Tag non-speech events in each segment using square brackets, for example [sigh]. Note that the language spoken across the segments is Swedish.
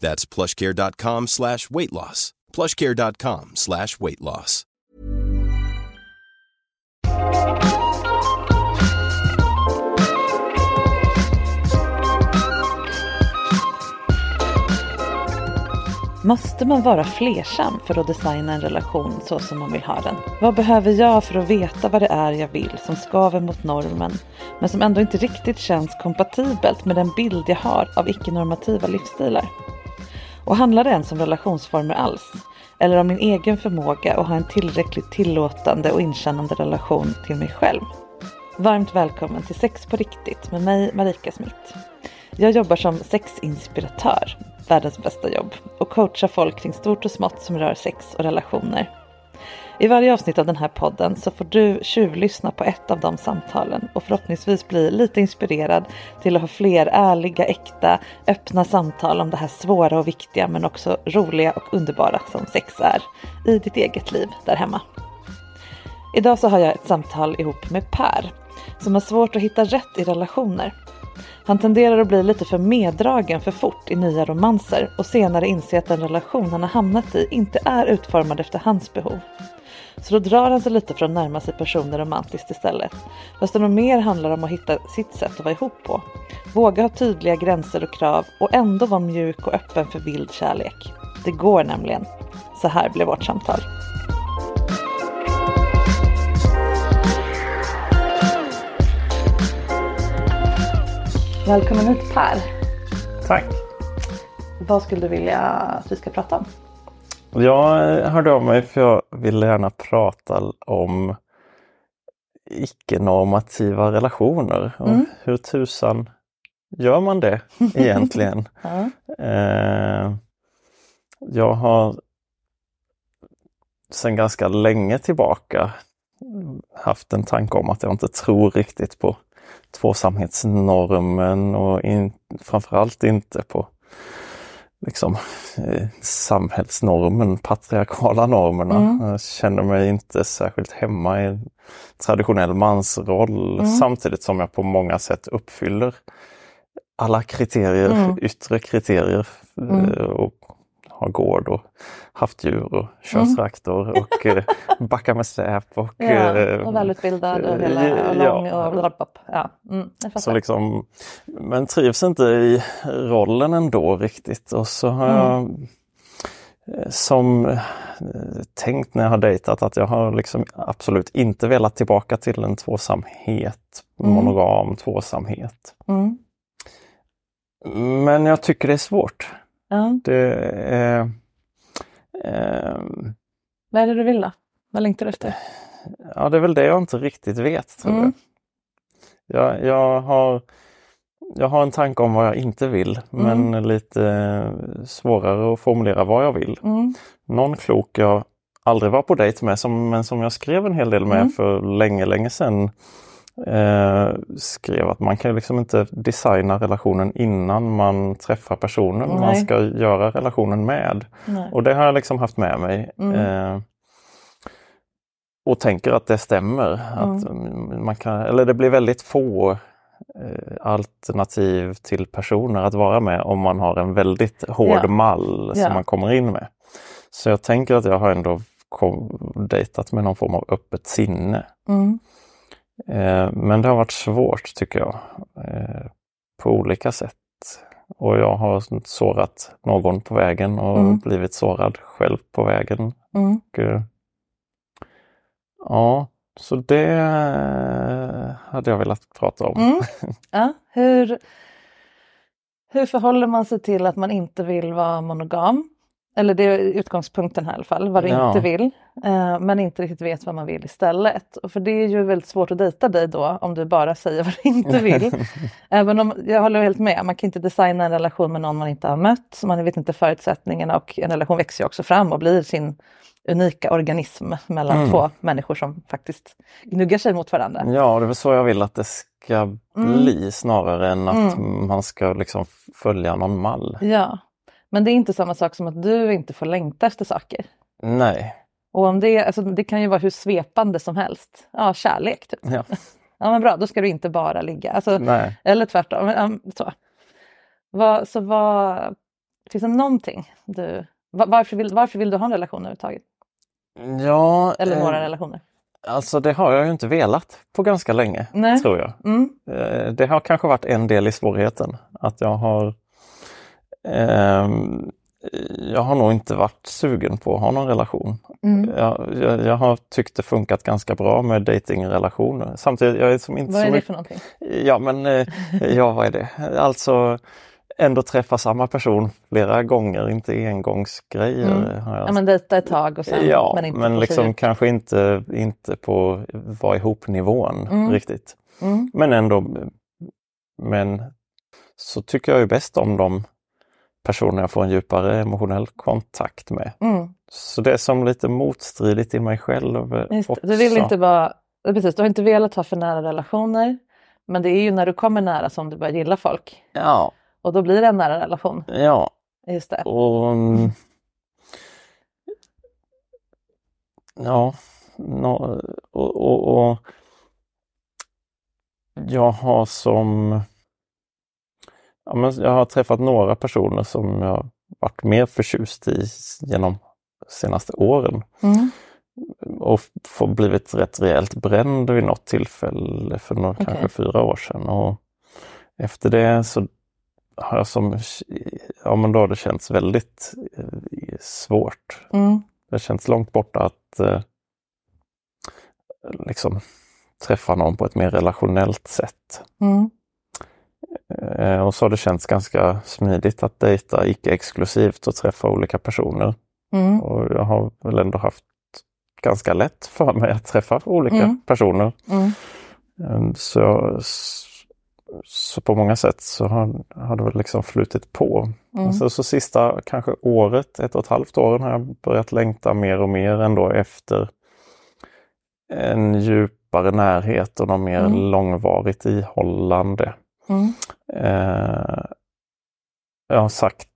That's plushcare.com slash weight loss. plushcare.com slash weight loss. Måste man vara flersam för att designa en relation så som man vill ha den? Vad behöver jag för att veta vad det är jag vill som skaver mot normen men som ändå inte riktigt känns kompatibelt med den bild jag har av icke-normativa livsstilar? Och handlar det ens om relationsformer alls? Eller om min egen förmåga att ha en tillräckligt tillåtande och inkännande relation till mig själv? Varmt välkommen till Sex på riktigt med mig Marika Smith. Jag jobbar som sexinspiratör, världens bästa jobb, och coachar folk kring stort och smått som rör sex och relationer. I varje avsnitt av den här podden så får du tjuvlyssna på ett av de samtalen och förhoppningsvis bli lite inspirerad till att ha fler ärliga, äkta, öppna samtal om det här svåra och viktiga men också roliga och underbara som sex är i ditt eget liv där hemma. Idag så har jag ett samtal ihop med Per som har svårt att hitta rätt i relationer. Han tenderar att bli lite för meddragen för fort i nya romanser och senare inse att den relation han har hamnat i inte är utformad efter hans behov. Så då drar han sig lite för att närma sig personer romantiskt istället. Fast det mer handlar om att hitta sitt sätt att vara ihop på. Våga ha tydliga gränser och krav och ändå vara mjuk och öppen för vild kärlek. Det går nämligen. Så här blev vårt samtal. Välkommen hit Per. Tack. Vad skulle du vilja att vi ska prata om? Jag hörde av mig för jag ville gärna prata om icke-normativa relationer. Och Mm. Hur tusan gör man det egentligen? [laughs] Ja. eh, jag har sedan ganska länge tillbaka haft en tanke om att jag inte tror riktigt på tvåsamhetsnormen och in, framförallt inte på liksom, eh, samhällsnormen, patriarkala normerna. Mm. Jag känner mig inte särskilt hemma i traditionell mansroll Mm. samtidigt som jag på många sätt uppfyller alla kriterier, Mm. yttre kriterier Mm. eh, och har gård och haft djur och kör Mm. traktor och eh, backar med släp och, Ja, eh, och välutbildad och hela och ja. lång och blablabla. Ja, mm, så liksom, men trivs inte i rollen ändå riktigt och så har jag eh, som eh, tänkt när jag har dejtat att jag har liksom absolut inte velat tillbaka till en tvåsamhet, Mm. monogam tvåsamhet. Mm. Men jag tycker det är svårt. Ja. Det är, ehm, Vad är det du vill då? Vad längtar du efter? Ja, det är väl det jag inte riktigt vet tror Mm. jag. jag. Jag har, jag har en tanke om vad jag inte vill men lite svårare att formulera vad jag vill. Mm. Någon klok jag aldrig var på dejt med som, men som jag skrev en hel del med Mm. för länge, länge sedan eh, skrev att man kan liksom inte designa relationen innan man träffar personen man Nej. ska göra relationen med. Nej. Och det har jag liksom haft med mig. Mm. Eh, och tänker att det stämmer. Att man kan, eller det blir väldigt få eh, alternativ till personer att vara med om man har en väldigt hård Ja. mall som Ja. man kommer in med. Så jag tänker att jag har ändå kom, dejtat med någon form av öppet sinne. Mm. Eh, men det har varit svårt tycker jag. Eh, på olika sätt. Och jag har sårat någon på vägen och Mm. blivit sårad själv på vägen. Mm. Och, eh, ja, så det hade jag velat prata om. Mm. [laughs] Ja, hur, hur förhåller man sig till att man inte vill vara monogam? Eller det är utgångspunkten här i alla fall, vad du Ja. inte vill. Eh, men inte riktigt vet vad man vill istället. Och för det är ju väldigt svårt att dejta dig då om du bara säger vad du inte vill. [laughs] Även om, jag håller helt med, man kan inte designa en relation med någon man inte har mött. Man vet inte förutsättningarna och en relation växer också fram och blir sin unika organism mellan Mm. två människor som faktiskt gnuggar sig mot varandra. Ja, det är så jag vill att det ska bli snarare än att Mm. man ska liksom följa någon mall. Ja, men det är inte samma sak som att du inte får längta efter saker. Nej. Och om det, alltså det kan ju vara hur svepande som helst. Ja, kärlek typ. Ja. Ja men bra, då ska du inte bara ligga. Alltså, Nej. eller tvärtom. Så, vad, så vad, finns det någonting du... va- Varför vill, varför vill du ha en relation överhuvudtaget? Ja, Eller eh, några relationer? alltså det har jag ju inte velat på ganska länge, Nej. tror jag. Mm. Eh, Det har kanske varit en del i svårigheten. Att jag har Jag har nog inte varit sugen på att ha någon relation. Mm. Jag, jag, jag har tyckt det funkat ganska bra med datingrelationer. Samtidigt, jag är som inte Vad är det mycket- för någonting? Ja men, eh, ja vad är det? Alltså ändå träffa samma person flera gånger, inte engångsgrejer. Mm. Jag Ja men dejta ett tag och sen Ja, men inte men liksom kanske inte, inte på vara ihop nivån Mm. riktigt. Mm. Men ändå, men så tycker jag ju bäst om de personer jag får en djupare emotionell kontakt med. Mm. Så det är som lite motstridigt i mig själv Just också. Du vill inte vara, precis, du har inte velat ha för nära relationer. Men det är ju när du kommer nära som du börjar gilla folk. Ja, Och då blir det en nära relation. ja. Just det. Och, mm, ja, nå- och, och, och jag har som ja, men jag har träffat några personer som jag varit mer förtjust i genom senaste åren Mm. och f- blivit rätt rejält bränd vid något tillfälle för några, Okej. kanske fyra år sedan. Och efter det så har jag som, ja men då har det känts väldigt eh, svårt. Mm. Det känns långt borta att eh, liksom träffa någon på ett mer relationellt sätt. Mm. Eh, och så har det känts ganska smidigt att dejta icke-exklusivt och träffa olika personer. Mm. Och jag har väl ändå haft ganska lätt för mig att träffa olika Mm. personer. Mm. Eh, Så, så på många sätt så har, har det väl liksom flutit på. Mm. Så, så sista kanske året, ett och ett halvt åren har jag börjat längta mer och mer ändå efter en djupare närhet och något mer Mm. långvarigt ihållande. Mm. Eh, jag har sagt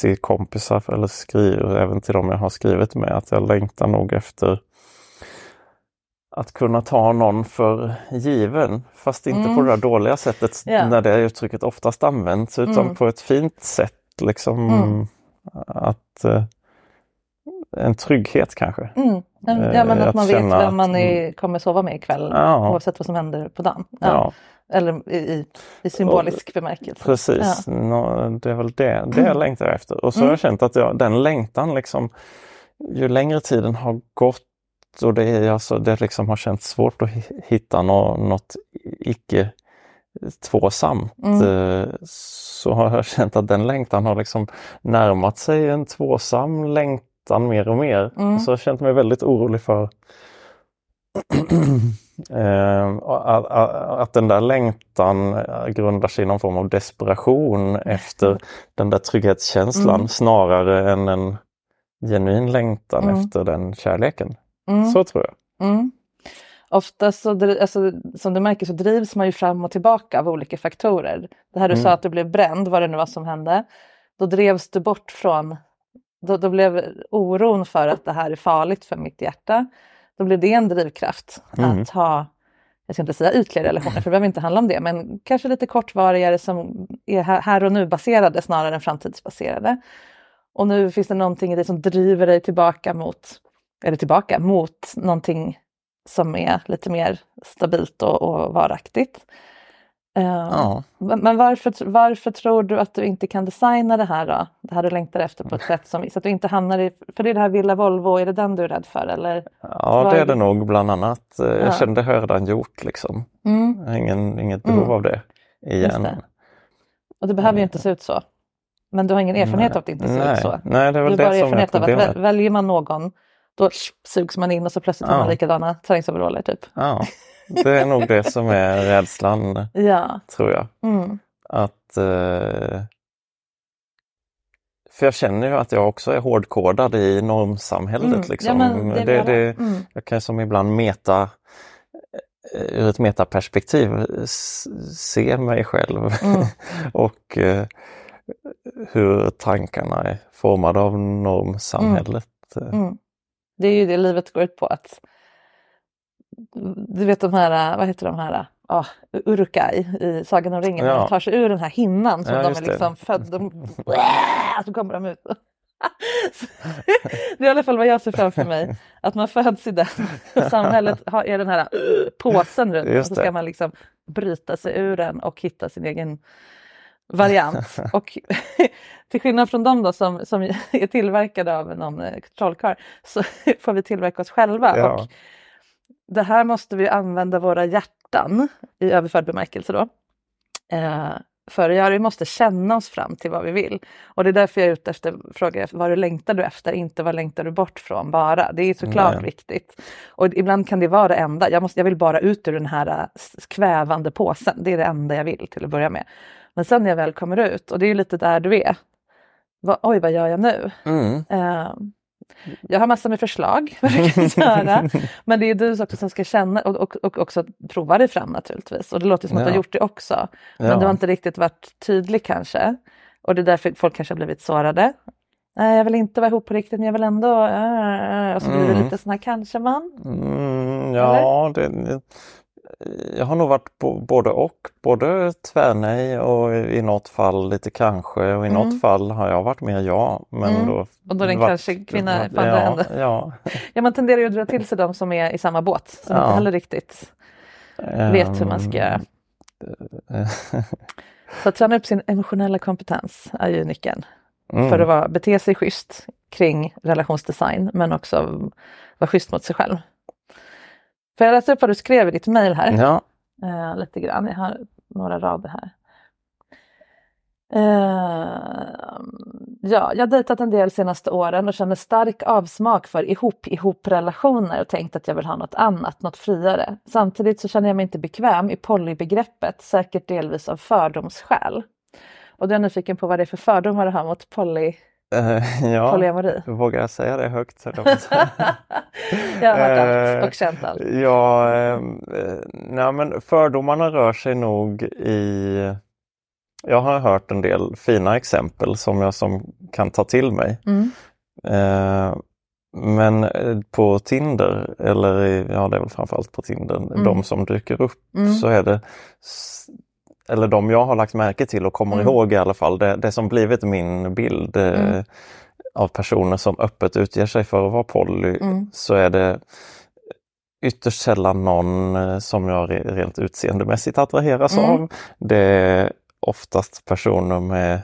till kompisar eller skriver även till dem jag har skrivit med att jag längtar nog efter att kunna ta någon för given. Fast inte Mm. på det där dåliga sättet Ja. när det uttrycket oftast används utan Mm. på ett fint sätt. Liksom Mm. att eh, En trygghet kanske. Mm. Ja men Eh, att att man vet vem man är, kommer sova med ikväll Ja. oavsett vad som händer på dagen. Ja. Ja, Eller i, i, symbolisk bemärkelse. precis. Nå, det är väl det, det jag längtar efter. Och så har jag känt att jag, den längtan liksom ju längre tiden har gått och det, är alltså, det liksom har känts svårt att hi- hitta nå, något icke tvåsamt Mm. eh, så har jag känt att den längtan har liksom närmat sig en tvåsam längtan mer och mer. Mm. Så jag har känt mig väldigt orolig för [clears throat] [clears throat] att, att, den där längtan eh, grundar sig i någon form av desperation efter den där trygghetskänslan Mm. snarare än en genuin längtan Mm. efter den kärleken. Mm. Så tror jag. Mm. Ofta så, alltså, som du märker så drivs man ju fram och tillbaka av olika faktorer. Det här du Mm. sa att du blev bränd, vad det nu var som hände. Då drevs du bort från, då, då blev oron för att det här är farligt för mitt hjärta. Då blir det en drivkraft Mm. att ha, jag ska inte säga ytliga relationer för det behöver inte handla om det, men kanske lite kortvarigare som är här och nu baserade snarare än framtidsbaserade. Och nu finns det någonting i dig som driver dig tillbaka mot, eller tillbaka mot någonting som är lite mer stabilt och, och varaktigt. Eh, Ja. men varför, varför tror du att du inte kan designa det här då? Det här du längtar efter på ett sätt som, så att du inte hamnar i, för det är det här Villa Volvo, är det den du är rädd för eller? Ja, Vad- det är det nog bland annat. Eh, Ja. Jag kände det har jag redan gjort liksom. Mm. Jag har ingen, inget behov Mm. av det igen. det. Och det behöver ju inte se ut så. Men du har ingen erfarenhet Nej. av att det inte ser Nej. ut så. Nej, det är väl det bara som erfarenhet av att väljer man någon då sugs man in och så plötsligt har man Ja. likadana träningsoveraller typ. Ja, [laughs] det är nog det som är rädslan, Ja. tror jag. Mm. Att, eh, för jag känner ju att jag också är hårdkodad i normsamhället. Mm. Liksom. Ja, det det, det, mm. jag kan som ibland meta eh, ur ett metaperspektiv se mig själv Mm. [laughs] och eh, hur tankarna är formade av normsamhället. Mm. Det är ju det livet går ut på att du vet de här, vad heter de här, ah, Urukay i Sagan om ringen, Ja. de tar sig ur den här hinnan som Ja, de är liksom födda, de, [laughs] så kommer de ut. [laughs] det är i alla fall vad jag ser framför mig, att man föds i den och [laughs] samhället har, är den här uh, påsen runt och så ska man liksom bryta sig ur den och hitta sin egen variant. Och till skillnad från dem då som, som är tillverkade av någon eh, trollkarl så får vi tillverka oss själva. Ja. Och det här måste vi använda våra hjärtan i överförd bemärkelse då. Eh, för att göra. Vi måste känna oss fram till vad vi vill. Och det är därför jag är ute efter frågar vad du längtar du efter, inte vad längtar du bort från bara. Det är såklart Nej. viktigt. Och ibland kan det vara det enda. Jag, måste, jag vill bara ut ur den här eh, kvävande påsen. Det är det enda jag vill till att börja med. Men sen när jag väl kommer ut, och det är ju lite där du är. Va, oj, vad gör jag nu? Mm. Eh, jag har massor med förslag vad du kan göra. Men det är du också som ska känna och, och, och också prova dig fram naturligtvis. Och det låter som att du har gjort det också. Men du har inte riktigt varit tydlig kanske. Och det är därför folk kanske har blivit sårade. Nej, jag vill inte vara ihop på riktigt men jag vill ändå... äh, Och så blir det Mm. lite sån här kanske man. Mm, ja, det, jag har nog varit både och. Både tvärnej och i något fall lite kanske och i Mm. något fall har jag varit mer ja. Men Mm. då, Och då är det en varit- kanske kvinna på andra ja. Ja. [laughs] Ja, man tenderar ju att dra till sig de som är i samma båt. Som Ja. inte heller riktigt vet hur man ska göra. Ehm, Så att träna upp sin emotionella kompetens är ju nyckeln. mm. För att vara, bete sig schysst kring relationsdesign men också vara schysst mot sig själv. Får jag läsa upp vad du skrev i ditt mejl här? Ja, Eh, lite grann, jag har några rader här. Eh, ja, jag har dejtat en del senaste åren och känner stark avsmak för ihop-ihop-relationer och tänkt att jag vill ha något annat, något friare. Samtidigt så känner jag mig inte bekväm i polybegreppet, säkert delvis av fördomsskäl. Och då är jag nyfiken på vad det är för fördomar du har mot poly, eh, [laughs] ja. polyamori. vågar jag säga det högt? jag att säga. [laughs] jag har hört Eh, allt och känt allt. Ja, eh, nej, men fördomarna rör sig nog i... Jag har hört en del fina exempel som jag som kan ta till mig. Mm. Eh, men eh, på Tinder, eller ja det är väl framförallt på Tinder, Mm. de som dyker upp Mm. så är det eller de jag har lagt märke till och kommer Mm. ihåg i alla fall, det, det som blivit min bild eh, Mm. av personer som öppet utger sig för att vara poly, Mm. så är det ytterst sällan någon eh, som jag re- rent utseendemässigt attraheras Mm. av. Det är oftast personer med eh,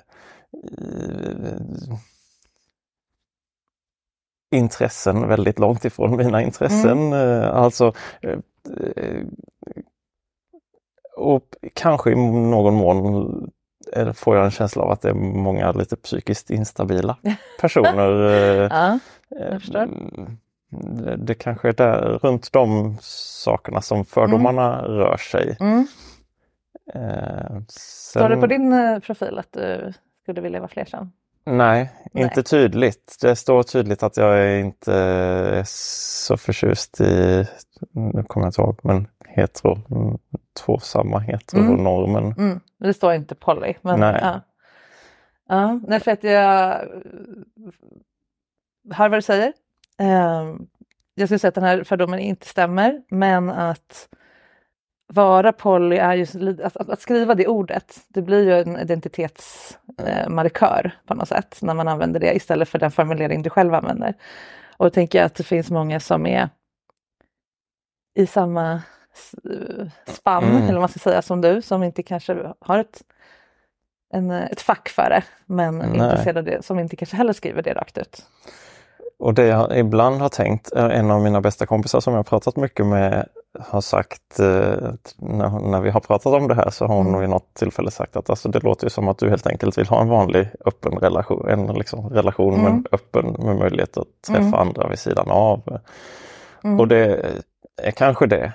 intressen väldigt långt ifrån mina intressen. Eh, Alltså eh, eh, och kanske i någon mån eh, får jag en känsla av att det är många lite psykiskt instabila [laughs] personer. eh, Ja, Eh, mm, Det, det kanske är där, runt de sakerna som fördomarna rör sig. mm. Eh, Står det på din profil att du skulle vilja vara flersam? Nej, Nej. inte tydligt. Det står tydligt att jag är inte är så förtjust i, nu kommer jag inte ihåg, men hetero, mm, tvåsamma heteronormen. Mm. Det står inte poly. Men, Nej. Ja. Ja, nej, för att jag hör vad du säger. Ehm, jag skulle säga att den här fördomen inte stämmer, men att vara poly är ju, att, att, skriva det ordet, det blir ju en identitetsmarkör eh, på något sätt när man använder det istället för den formulering du själv använder. Och då tänker jag att det finns många som är i samma spann, mm. eller vad man ska säga, som du, som inte kanske har ett, en, ett fack för det, men intresserade av det, som inte kanske heller skriver det rakt ut. Och det jag ibland har tänkt, en av mina bästa kompisar som jag har pratat mycket med har sagt, eh, när, när vi har pratat om det här så har hon mm. vid något tillfälle sagt att alltså, det låter som att du helt enkelt vill ha en vanlig öppen relation, en liksom, relation mm. men öppen med möjlighet att träffa mm. andra vid sidan av. Mm. Och det är kanske det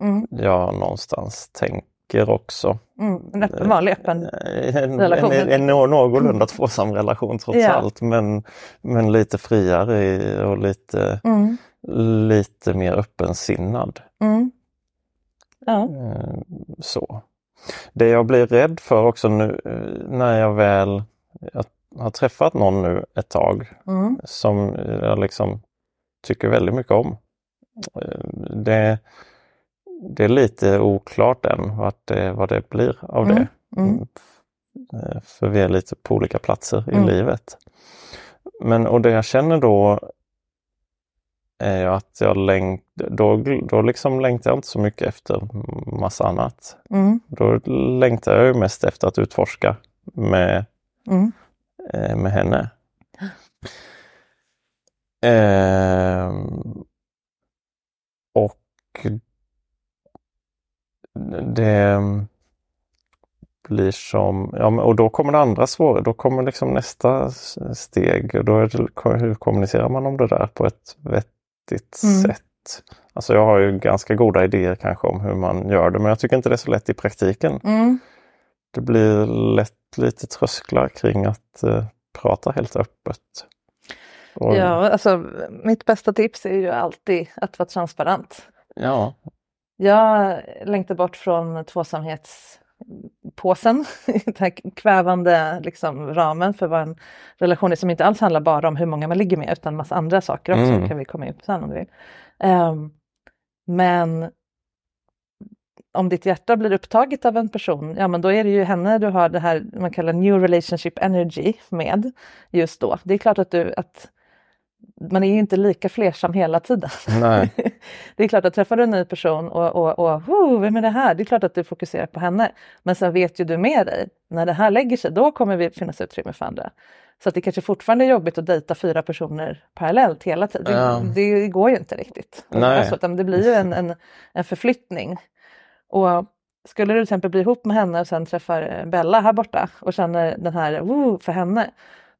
mm. jag någonstans tänker också. Mm, en öppen, vanlig öppen en, relation. En, en, en någorlunda tvåsam relation trots ja. allt men, men lite friare och lite, mm. lite mer öppensinnad. Mm. Ja. Eh, så. Det jag blir rädd för också nu eh, när jag väl jag har träffat någon nu ett tag mm. som jag liksom tycker väldigt mycket om. Eh, det, det är lite oklart än vad det, vad det blir av det. Mm. Mm. Eh, för vi är lite på olika platser i mm. livet. Men och det jag känner då är att jag längt, då, då liksom längtar jag inte så mycket efter massa annat. Mm. Då längtar jag mest efter att utforska med, mm. eh, med henne. Eh, och det blir som, ja, och då kommer det andra svåra, då kommer liksom nästa steg och då är det, hur kommunicerar man om det där på ett vettigt mm. sätt? Alltså jag har ju ganska goda idéer kanske om hur man gör det men jag tycker inte det är så lätt i praktiken. Mm. Det blir lätt lite trösklar kring att uh, prata helt öppet. Och... Ja, alltså mitt bästa tips är ju alltid att vara transparent. Ja. Jag längtar bort från tvåsamhetspåsen, [laughs] den här kvävande liksom, ramen för vad en relation är som inte alls handlar bara om hur många man ligger med utan massa andra saker också, mm. kan vi komma in på sen om du vill. Um, men om ditt hjärta blir upptaget av en person, ja men då är det ju henne du har det här man kallar new relationship energy med just då. Det är klart att du, att man är ju inte lika flersam hela tiden. Nej. [laughs] det är klart att träffar du en ny person och, och, och oh, vem är det här? Det är klart att du fokuserar på henne. Men sen vet ju du med dig, när det här lägger sig, då kommer det finnas utrymme för andra. Så att det kanske fortfarande är jobbigt att dejta fyra personer parallellt hela tiden. Ja. Det, det, går ju inte riktigt. Nej. Alltså, det blir ju en, en, en förflyttning. Och skulle du till exempel bli ihop med henne och sen träffar Bella här borta och känner den här oh, för henne,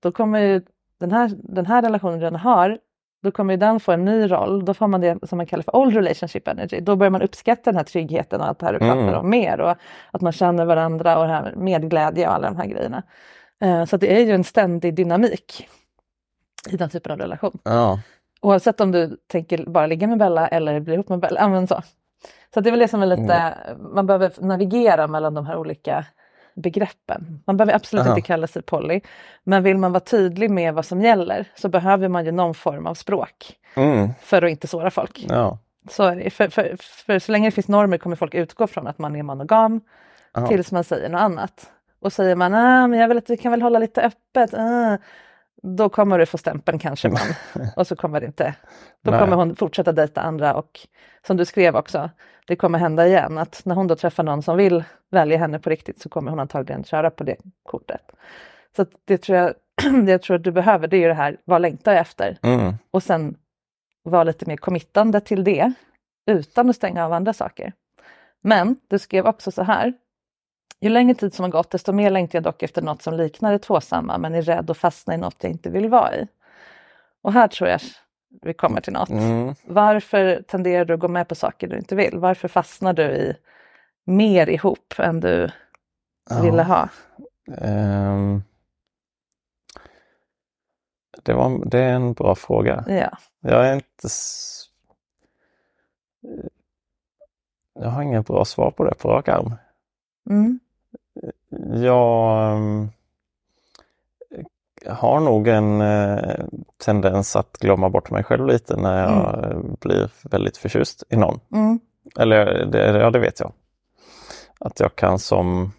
då kommer ju den här, den här relationen redan har, då kommer den få en ny roll. Då får man det som man kallar för old relationship energy. Då börjar man uppskatta den här tryggheten och allt det här du pratar mm. om mer och att man känner varandra och det här med glädje och alla de här grejerna. Uh, så det är ju en ständig dynamik i den typen av relation. Ja. Oavsett om du tänker bara ligga med Bella eller bli ihop med Bella. Så. så det är väl det som är lite, mm. man behöver navigera mellan de här olika begreppen. Man behöver absolut Aha. inte kalla sig poly. Men vill man vara tydlig med vad som gäller så behöver man ju någon form av språk. Mm. För att inte såra folk. Ja. Så, för, för, för, så länge det finns normer kommer folk utgå från att man är monogam Aha. tills man säger något annat. Och säger man ah, men jag vill att vi kan väl hålla lite öppet. Ah, då kommer du få stämpeln kanske man. [laughs] och så kommer det inte. Då Nej. kommer hon fortsätta dejta andra och som du skrev också, det kommer hända igen att när hon då träffar någon som vill välja henne på riktigt så kommer hon antagligen köra på det kortet. Så det tror jag, [clears throat] det jag tror att du behöver det är det här, vad längtar jag efter? Mm. Och sen vara lite mer committande till det utan att stänga av andra saker. Men du skrev också så här, ju längre tid som har gått desto mer längtar jag dock efter något som liknar det tvåsamma men är rädd att fastna i något jag inte vill vara i. Och här tror jag vi kommer till något. Mm. Varför tenderar du att gå med på saker du inte vill? Varför fastnar du i mer ihop än du ja. ville ha? Um, det, var, det är en bra fråga. Ja. Jag är inte... Jag har inget bra svar på det på rak arm. Mm. Jag... har nog en eh, tendens att glömma bort mig själv lite när jag mm. blir väldigt förtjust i någon. Mm. Eller det, ja, det vet jag. Att jag kan som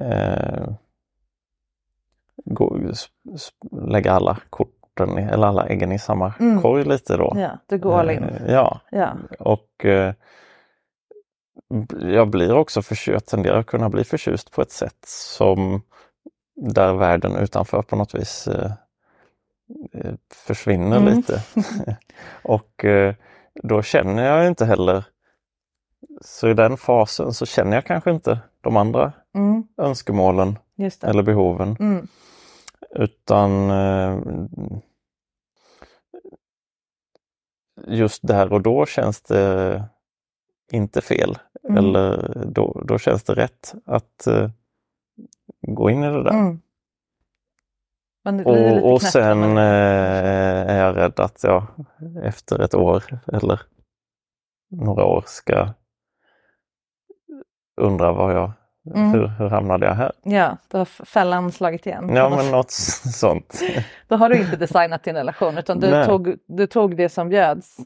eh, gå, lägga alla korten, eller alla äggen i samma mm. korg lite då. Ja, du går all in. Eh, ja. ja, och eh, jag blir också förtjust, tenderar att kunna bli förtjust på ett sätt som där världen utanför på något vis eh, eh försvinner mm. lite. [laughs] och eh, då känner jag inte heller, så i den fasen så känner jag kanske inte de andra mm. önskemålen eller behoven. Mm. Utan eh, just där och då känns det inte fel. Mm. Eller då, då känns det rätt att gå in i det där. Mm. Och, och sen uh, är jag rädd att jag efter ett år eller några år ska undra vad jag Mm. Hur, hur hamnade jag här? Ja, då har fällan slagit igen. Ja, men något sånt. [laughs] då har du inte designat din relation utan du tog, du tog det som bjöds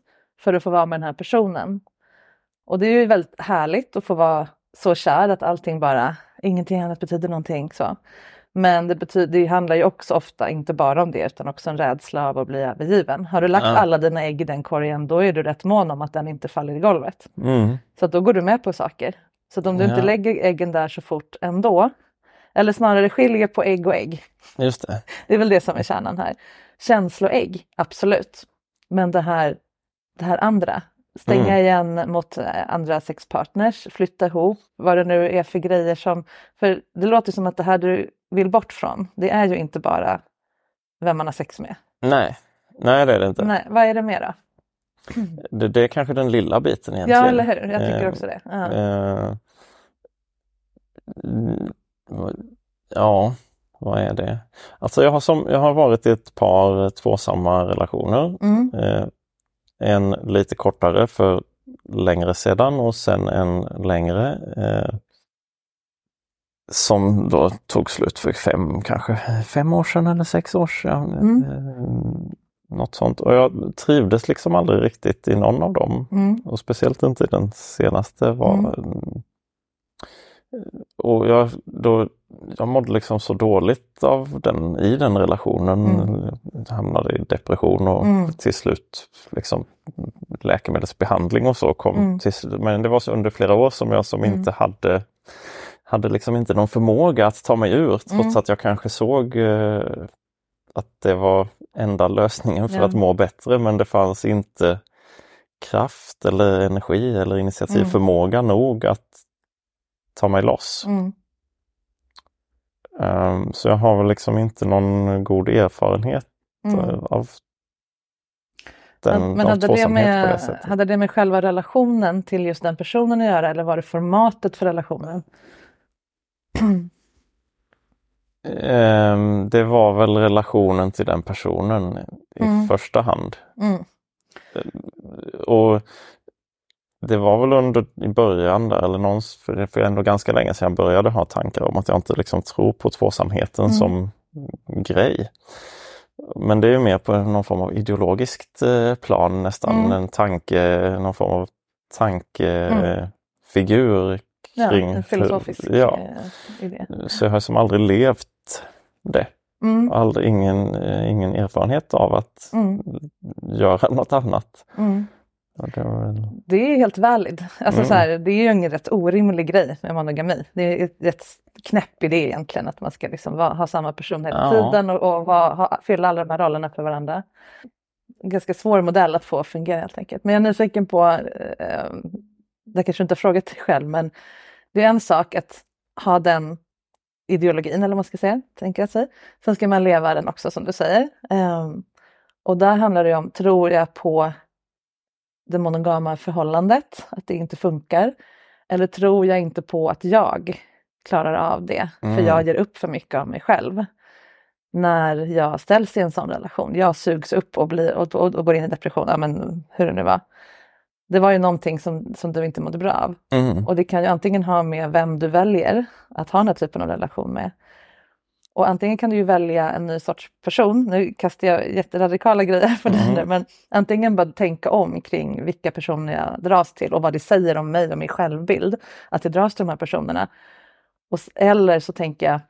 för att få vara med den här personen. Och det är ju väldigt härligt att få vara så kär att allting bara, ingenting annat betyder någonting. Så. Men det, betyder, det handlar ju också ofta inte bara om det utan också en rädsla av att bli övergiven. Har du lagt ja. alla dina ägg i den korgen då är du rätt mån om att den inte faller i golvet. Mm. Så då går du med på saker. Så om du ja. inte lägger äggen där så fort ändå, eller snarare skiljer på ägg och ägg. Just det. [laughs] det är väl det som är kärnan här. Känsloägg, absolut. Men det här, det här andra, stänga mm. igen mot eh, andra sexpartners, flytta ihop, vad det nu är för grejer som... För det låter som att det här du vill bort från, det är ju inte bara vem man har sex med. Nej, nej det är det inte. Nej, vad är det mer då? [clears throat] Det, det är kanske den lilla biten egentligen. Ja, eller hur? Jag tycker också det. Uh. Uh, ja, vad är det? Alltså jag har, som, jag har varit i ett par tvåsamma relationer. Mm. Eh, en lite kortare för längre sedan och sen en längre eh, som då tog slut för fem, kanske fem år sedan eller sex år sedan. Mm. Eh, något sånt. Och jag trivdes liksom aldrig riktigt i någon av dem. Mm. Och speciellt inte i den senaste. Var, mm. Och jag, då, jag mådde liksom så dåligt av den, i den relationen. Mm. hamnade i depression och mm. till slut liksom läkemedelsbehandling och så kom. Mm. Till, men det var så under flera år som jag som mm. inte hade hade liksom inte någon förmåga att ta mig ur trots mm. att jag kanske såg eh, att det var enda lösningen för ja. att må bättre men det fanns inte kraft eller energi eller initiativförmåga mm. nog att ta mig loss. Mm. Um, så jag har väl liksom inte någon god erfarenhet mm. av den, men, men hade, det med, det hade det med själva relationen till just den personen att göra eller var det formatet för relationen? um, det var väl relationen till den personen i mm. första hand. Mm. Och det var väl under i början där, eller någons, för det är ändå ganska länge sedan jag började ha tankar om att jag inte liksom tror på tvåsamheten mm. som grej. Men det är mer på någon form av ideologiskt eh, plan nästan, mm. en tanke, någon form av tankefigur mm. kring... Ja, en filosofisk ja. Eh, idé. Så jag har som aldrig levt det. Mm. Aldrig, ingen, eh, ingen erfarenhet av att mm. göra något annat. Mm. Det, är helt valid. Alltså mm. så här, det är ju en rätt orimlig grej med monogami. Det är ett rätt knäpp idé egentligen att man ska liksom vara, ha samma person hela ja. tiden och, och va, ha, fylla alla de här rollerna för varandra. En ganska svår modell att få fungera helt enkelt. Men jag är nyfiken på, eh, det kanske du inte har frågat dig själv, men det är en sak att ha den ideologin eller vad man ska säga, tänker jag sig. Sen ska man leva den också som du säger. Eh, och där handlar det om, tror jag på det monogama förhållandet, att det inte funkar? Eller tror jag inte på att jag klarar av det, mm. för jag ger upp för mycket av mig själv när jag ställs i en sån relation. Jag sugs upp och, blir, och, och, och går in i depression, ja, men hur det nu var. Det var ju någonting som, som du inte mådde bra av. Mm. Och det kan ju antingen ha med vem du väljer att ha den här typen av relation med. Och antingen kan du ju välja en ny sorts person, nu kastar jag jätteradikala grejer på dig mm. men antingen bara tänka om kring vilka personer jag dras till och vad det säger om mig och min självbild, att jag dras till de här personerna. Och, eller så tänker jag,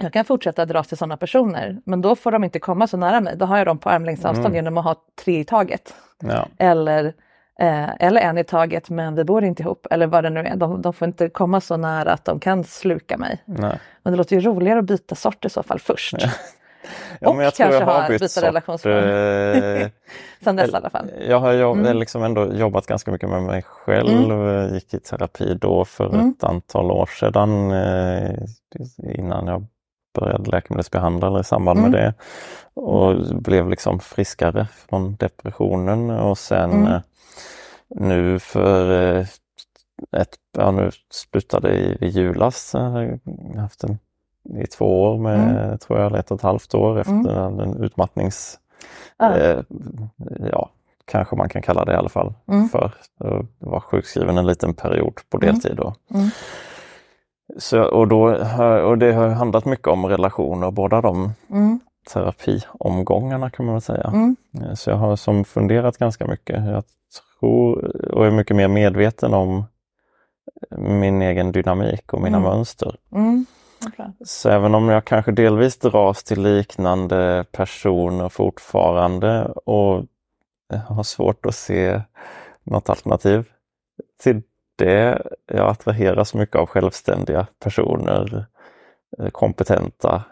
jag kan fortsätta dras till sådana personer, men då får de inte komma så nära mig. Då har jag dem på armlängds avstånd mm. genom att ha tre i taget. Ja. Eller Eh, eller en i taget men vi bor inte ihop eller vad det nu är. De, de får inte komma så nära att de kan sluka mig. Nej. Men det låter ju roligare att byta sort i så fall först. [laughs] Ja. Ja, och kanske jag ha byta relationsform. Eh, [laughs] Sen dess i alla fall. Jag har jobb, mm. liksom ändå jobbat ganska mycket med mig själv. Mm. Gick i terapi då för mm. ett antal år sedan eh, innan jag började läkemedelsbehandla eller i samband med mm. det. Och blev liksom friskare från depressionen och sen mm. eh, nu för eh, ett, ja nu slutade i, i julas. Jag har haft en i två år med, mm. tror jag, ett och ett halvt år efter mm. en utmattnings... Ah. Eh, ja, kanske man kan kalla det i alla fall. Mm. För jag var sjukskriven en liten period på mm. deltid då. Mm. Så, och, då, och det har handlat mycket om relationer, båda de mm. terapiomgångarna kan man väl säga. Mm. Så jag har som funderat ganska mycket. Jag tror och är mycket mer medveten om min egen dynamik och mina mm. mönster. Mm. Okay. Så även om jag kanske delvis dras till liknande personer fortfarande och har svårt att se något alternativ till det. Jag attraheras mycket av självständiga personer, eh, kompetenta.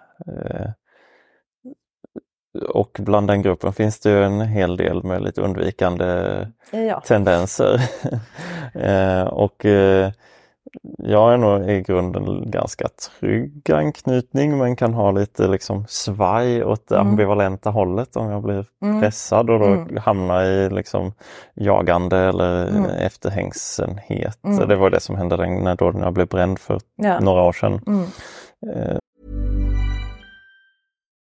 Eh, och bland den gruppen finns det en hel del med lite undvikande ja. tendenser. [laughs] Eh, och jag är nog i grunden ganska trygg anknytning men kan ha lite liksom svaj åt det mm. ambivalenta hållet om jag blir mm. pressad och då mm. hamnar i liksom jagande eller mm. efterhängsenhet. Mm. Det var det som hände när, då, när jag blev bränd för ja. några år sedan. Mm. Eh.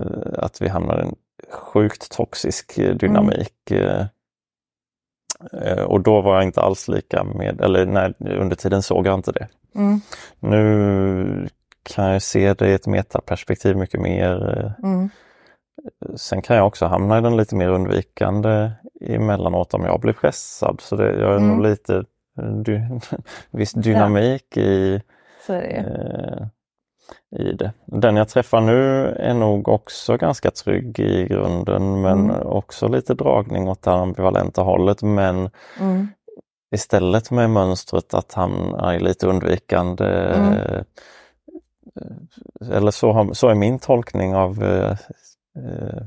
Eh, att vi hamnar i en sjukt toxisk eh, dynamik. Mm. Och då var jag inte alls lika med, eller nej, under tiden såg jag inte det. Mm. Nu kan jag se det i ett metaperspektiv mycket mer. Mm. Sen kan jag också hamna i den lite mer undvikande emellanåt om jag blir pressad. Så det, jag är Mm. nog lite dy, [laughs] viss dynamik i, Så är det ju. eh, i det. Den jag träffar nu är nog också ganska trygg i grunden men Mm. också lite dragning åt det ambivalenta hållet. Men Mm. istället med mönstret att han är lite undvikande. Mm. eh, Eller så, har, så är min tolkning av eh, eh,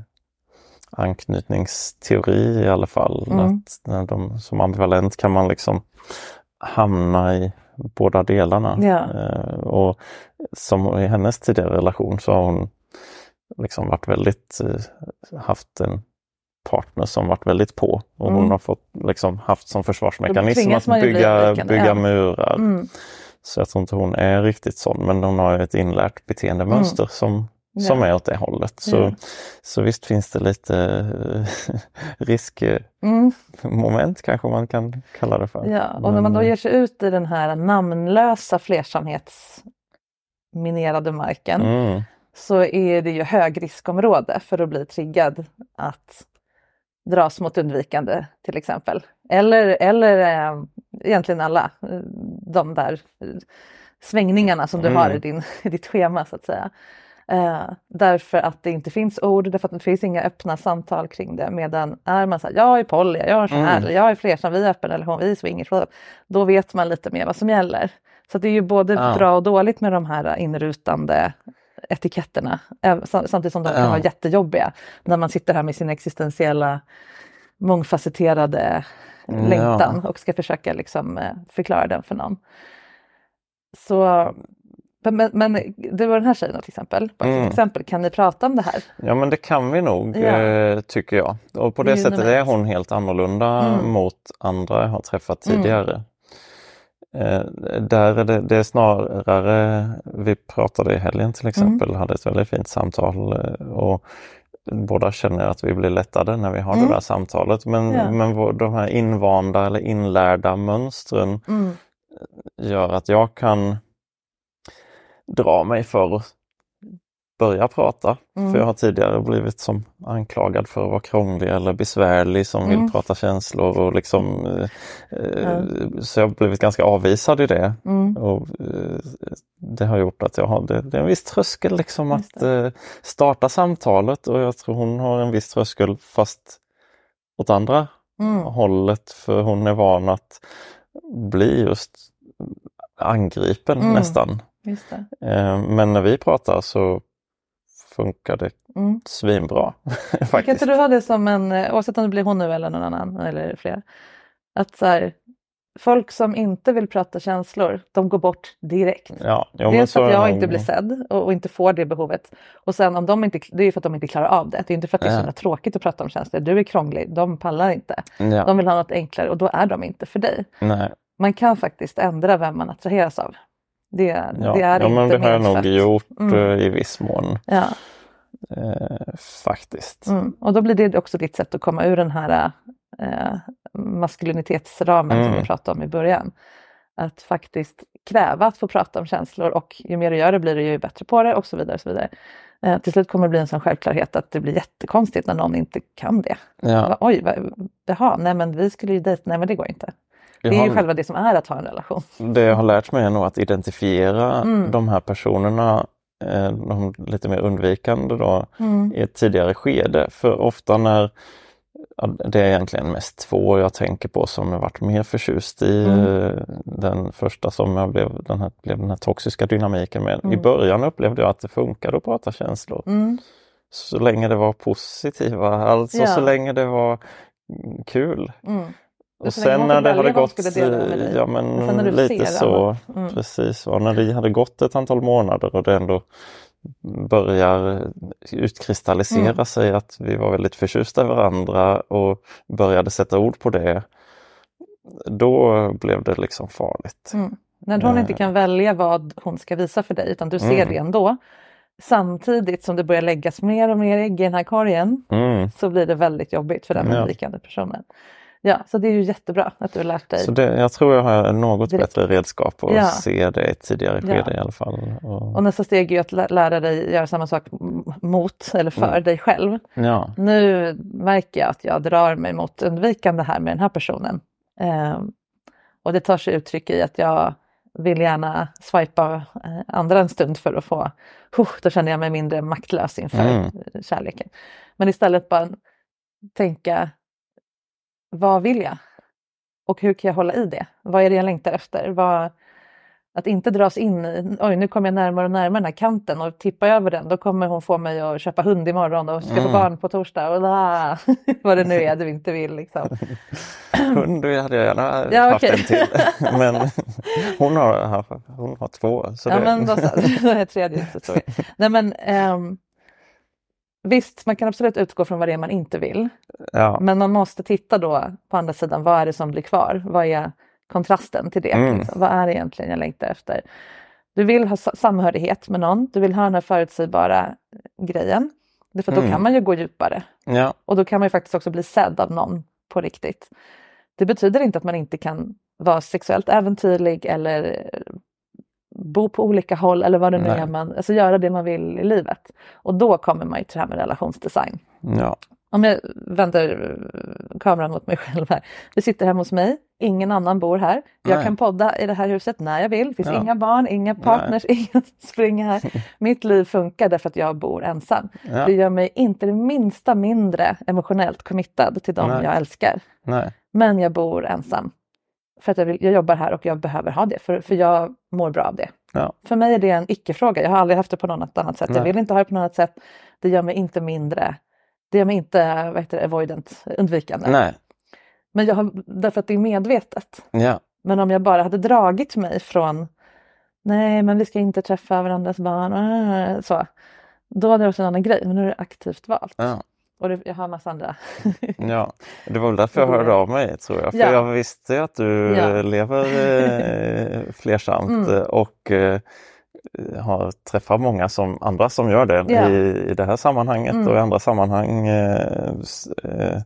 anknytningsteori i alla fall. Mm. Att när de, som ambivalent kan man liksom hamna i båda delarna. Ja. Eh, och som i hennes tidigare relation så har hon liksom varit väldigt, eh, haft en partner som varit väldigt på och hon Mm. har fått liksom haft som försvarsmekanism att bygga, bygga ja. murar. Mm. Så jag tror inte hon är riktigt sån men hon har ju ett inlärt beteendemönster som, Mm. Ja. Som är åt det hållet. Så, Ja. så visst finns det lite eh, [laughs] riskmoment Mm. kanske man kan kalla det för. Ja, och när man då Men- ger sig ut i den här namnlösa flersamhetsminerade marken Mm, så är det ju högriskområde för att bli triggad att dras mot undvikande till exempel. Eller, eller eh, egentligen alla eh, de där svängningarna som du Mm. har i, din, i ditt schema så att säga. Eh, därför att det inte finns ord, därför att det finns inga öppna samtal kring det. Medan är man så här, jag är poly, jag är så här, Mm. jag är flersam, vi är öppen eller hon, vi är swingers. Då vet man lite mer vad som gäller. Så det är ju både Ja. bra och dåligt med de här inrutande etiketterna. Samtidigt som de kan Ja. vara jättejobbiga. När man sitter här med sin existentiella mångfacetterade Ja. längtan och ska försöka liksom eh, förklara den för någon. Så, men, men du och den här tjejen till exempel, bara Mm. exempel, kan ni prata om det här? Ja men det kan vi nog Ja. eh, tycker jag. Och på Det sättet är hon helt annorlunda Mm. mot andra jag har träffat Mm. tidigare. Eh, där är det, det är snarare, vi pratade i helgen till exempel, Mm. hade ett väldigt fint samtal eh, och båda känner att vi blir lättade när vi har Mm. det där samtalet. Men, Ja. men de här invanda eller inlärda mönstren Mm. gör att jag kan dra mig för att börja prata. Mm. För jag har tidigare blivit som anklagad för att vara krånglig eller besvärlig som Mm. vill prata känslor och liksom eh, Ja. Så jag har blivit ganska avvisad i det. Mm. Och, eh, det har gjort att jag har det, det är en viss tröskel liksom att eh, starta samtalet och jag tror hon har en viss tröskel fast åt andra Mm. hållet för hon är van att bli just angripen Mm. nästan. Eh, Men när vi pratar så funkar det Mm. svinbra. [laughs] Kan faktiskt. inte du ha det som en, eh, oavsett om det blir hon nu eller någon annan eller fler, att så här, folk som inte vill prata känslor, de går bort direkt. Ja, jo, Dels för att jag inte blir sedd och, och inte får det behovet. Och sen om de inte, det är ju för att de inte klarar av det. Det är inte för att det är så Ja. tråkigt att prata om känslor. Du är krånglig, de pallar inte. Ja, De vill ha något enklare och då är de inte för dig. nej, Man kan faktiskt ändra vem man attraheras av. Det, ja. det är ja, men inte det har jag nog gjort Mm. eh, i viss mån. Ja. Eh, faktiskt. Mm. Och då blir det också ditt sätt att komma ur den här eh, maskulinitetsramen som Mm. vi pratade om i början. Att faktiskt kräva att få prata om känslor och ju mer du gör det blir du ju bättre på det och så vidare. Och så vidare. Eh, till slut kommer det bli en sån självklarhet att det blir jättekonstigt när någon inte kan det. Ja, Oj, va, jaha, nej men vi skulle ju dejta, nej men det går inte. Det är ju själva det som är att ha en relation. Det jag har lärt mig är nog att identifiera Mm. de här personerna, eh, de lite mer undvikande då, i ett tidigare skede. För ofta när det är egentligen mest två jag tänker på som jag varit mer förtjust i. Mm. Eh, Den första som jag blev den här, blev den här toxiska dynamiken med. I Mm. början upplevde jag att det funkade att prata känslor. Mm. Så länge det var positiva, alltså Ja. så länge det var mm, kul. Och sen när det hade gått, ja men lite så. Mm. precis. Och när det hade gått ett antal månader och det ändå börjar utkristallisera Mm. sig att vi var väldigt förtjusta i varandra och började sätta ord på det. Då blev det liksom farligt. Mm. När hon Eh. inte kan välja vad hon ska visa för dig utan du ser Mm. det ändå. Samtidigt som det börjar läggas mer och mer ägg i den här korgen Mm. så blir det väldigt jobbigt för den Ja. undvikande personen. Ja, så det är ju jättebra att du har lärt dig. Så det, jag tror jag har något Direkt. bättre redskap att Ja. se det i ett tidigare Ja. skede i alla fall. Och, Och nästa steg är att lä- lära dig göra samma sak mot eller för Mm. dig själv. ja, Nu märker jag att jag drar mig mot undvikande här med den här personen. Ehm, och det tar sig uttryck i att jag vill gärna swipa eh, andra en stund för att få, huh, då känner jag mig mindre maktlös inför Mm. kärleken. Men istället bara tänka, vad vill jag? Och hur kan jag hålla i det? Vad är det jag längtar efter? Vad, att inte dras in i, oj nu kommer jag närmare och närmare den här kanten och tippar jag över den då kommer hon få mig att köpa hund imorgon och skaffa Mm. barn på torsdag och la, [laughs] vad det nu är du inte vill. Liksom. [clears throat] hund hade jag gärna Ja, haft okej. en till. [laughs] Men hon har, hon har två. Så ja det, men då så, [laughs] då är tredje så. Nej men ehm, visst man kan absolut utgå från vad det är man inte vill. ja. Men man måste titta då på andra sidan, vad är det som blir kvar? Vad är kontrasten till det? Mm. Liksom? Vad är det egentligen jag längtar efter? Du vill ha sa- samhörighet med någon, du vill ha den här förutsägbara grejen. För då Mm. kan man ju gå djupare ja, och då kan man ju faktiskt också bli sedd av någon på riktigt. Det betyder inte att man inte kan vara sexuellt äventyrlig eller bo på olika håll eller vad det nu Nej. är man, alltså göra det man vill i livet. Och då kommer man ju till det här med relationsdesign. ja, Om jag vänder kameran mot mig själv här. Vi sitter hemma hos mig, ingen annan bor här. Jag Nej. kan podda i det här huset när jag vill. Det finns Ja. inga barn, inga partners, [laughs] ingen springer här. [laughs] Mitt liv funkar därför att jag bor ensam. ja. Det gör mig inte det minsta mindre emotionellt committad till dem Nej. jag älskar. nej, Men jag bor ensam. För att jag, vill, jag jobbar här och jag behöver ha det, för, för jag mår bra av det. ja, För mig är det en icke-fråga. Jag har aldrig haft det på något annat sätt. Jag Nej. vill inte ha det på något annat sätt. Det gör mig inte mindre. Det gör mig inte vad heter det, avoidant, undvikande. nej, Men jag har, därför att det är medvetet. ja, Men om jag bara hade dragit mig från nej men vi ska inte träffa varandras barn, så. Då hade det varit en annan grej, men nu är det aktivt valt. ja. Och det, jag har massa andra. [laughs] Ja, det var väl därför jag hörde av mig tror jag. För Ja. jag visste att du Ja. lever eh, [laughs] flersamt Mm. och eh, har träffat många som andra som gör det Ja. i, i det här sammanhanget Mm. och i andra sammanhang. Eh, eh,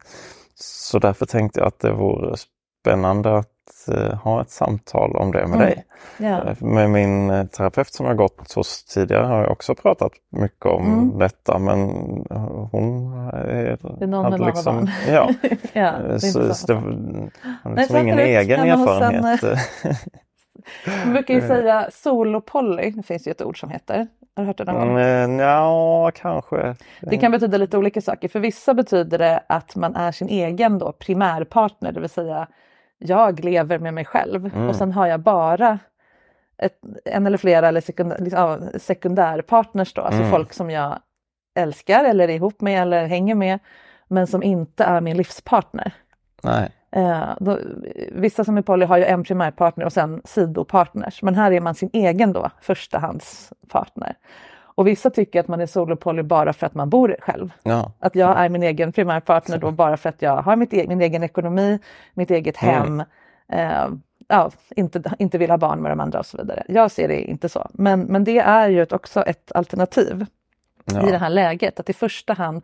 så därför tänkte jag att det vore spännande att eh, ha ett samtal om det med Mm. dig. Ja. Eh, Med min eh, terapeut som jag gått hos tidigare har jag också pratat mycket om Mm. detta men hon är, Det är någon hade barn. Ja, [laughs] ja, det är så, så det Nej, liksom ingen egen erfarenhet. [laughs] [laughs] Man brukar ju säga solopoly, det finns ju ett ord som heter. Har du hört det någon gång? Mm, ja, kanske. Det kan betyda lite olika saker. För vissa betyder det att man är sin egen då primärpartner, det vill säga jag lever med mig själv Mm. och sen har jag bara ett, en eller flera eller sekundär, liksom, sekundärpartners då, alltså Mm. folk som jag älskar eller är ihop med eller hänger med men som inte är min livspartner. Nej. Eh, då, vissa som är poly har ju en primärpartner och sen sidopartners. Men här är man sin egen då, förstahandspartner. Och vissa tycker att man är solopoly bara för att man bor själv. Ja. Att jag är min egen primärpartner då bara för att jag har mitt e- min egen ekonomi, mitt eget Mm. hem, eh, ja, inte, inte vill ha barn med de andra och så vidare. Jag ser det inte så. Men, men det är ju också ett alternativ Ja. i det här läget. Att i första hand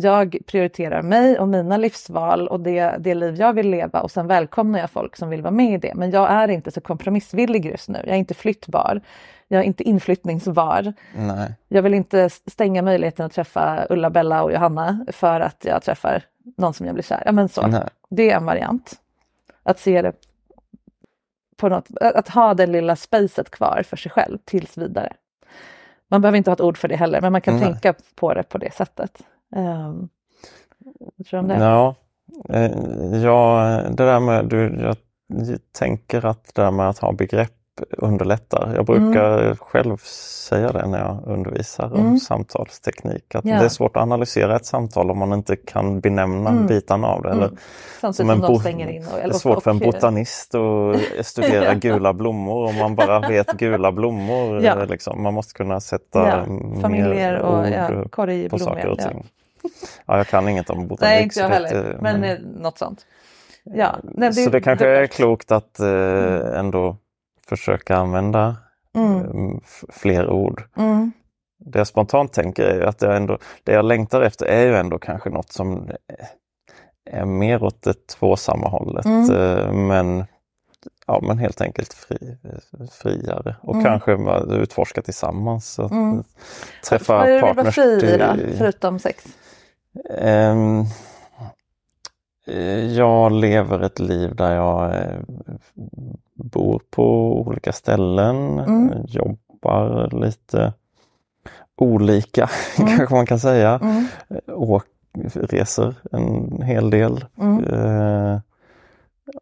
jag prioriterar mig och mina livsval och det, det liv jag vill leva och sen välkomnar jag folk som vill vara med i det. Men jag är inte så kompromissvillig just nu. Jag är inte flyttbar. Jag är inte inflyttningsbar. Nej. Jag vill inte stänga möjligheten att träffa Ulla, Bella och Johanna för att jag träffar någon som jag blir kär. Ja, men så. Nej. Det är en variant. Att se det på något, att ha det lilla spacet kvar för sig själv tills vidare. Man behöver inte ha ett ord för det heller, men man kan Nej. tänka på det på det sättet. Um, vad tror du om det? Ja, eh, ja, det där med, du, jag tänker att det där med att ha begrepp underlättar. Jag brukar själv säga det när jag undervisar om Mm. samtalsteknik. Att Ja. Det är svårt att analysera ett samtal om man inte kan benämna Mm. bitarna av det. Eller, Mm. Samtidigt som en bo- in. Och, det är svårt för en och- botanist att [laughs] studera gula blommor om man bara vet gula blommor. Ja. eh, Liksom. Man måste kunna sätta Ja, familjer och ord ja, korg på blommor. saker och ting. Ja, jag kan inget om botanik. Nej, inte jag det- heller, men, men- eh, något sånt. Ja, nej, så det kanske är klokt att eh, ändå försöka använda Mm. eh, fler ord. Mm. Det jag spontant tänker är att jag ändå, det jag längtar efter är ju ändå kanske något som eh, är mer åt det tvåsamma hållet. Mm. Men, ja, men helt enkelt fri, friare och Mm. kanske utforska tillsammans. Och Mm. Träffa Vad är det du vill vara partners. fri i då, förutom sex? Ehm, eh, jag lever ett liv där jag eh, bor på olika ställen, Mm. eh, jobbar lite olika [laughs] Mm. kanske man kan säga. Mm. Och reser en hel del. Mm. Eh,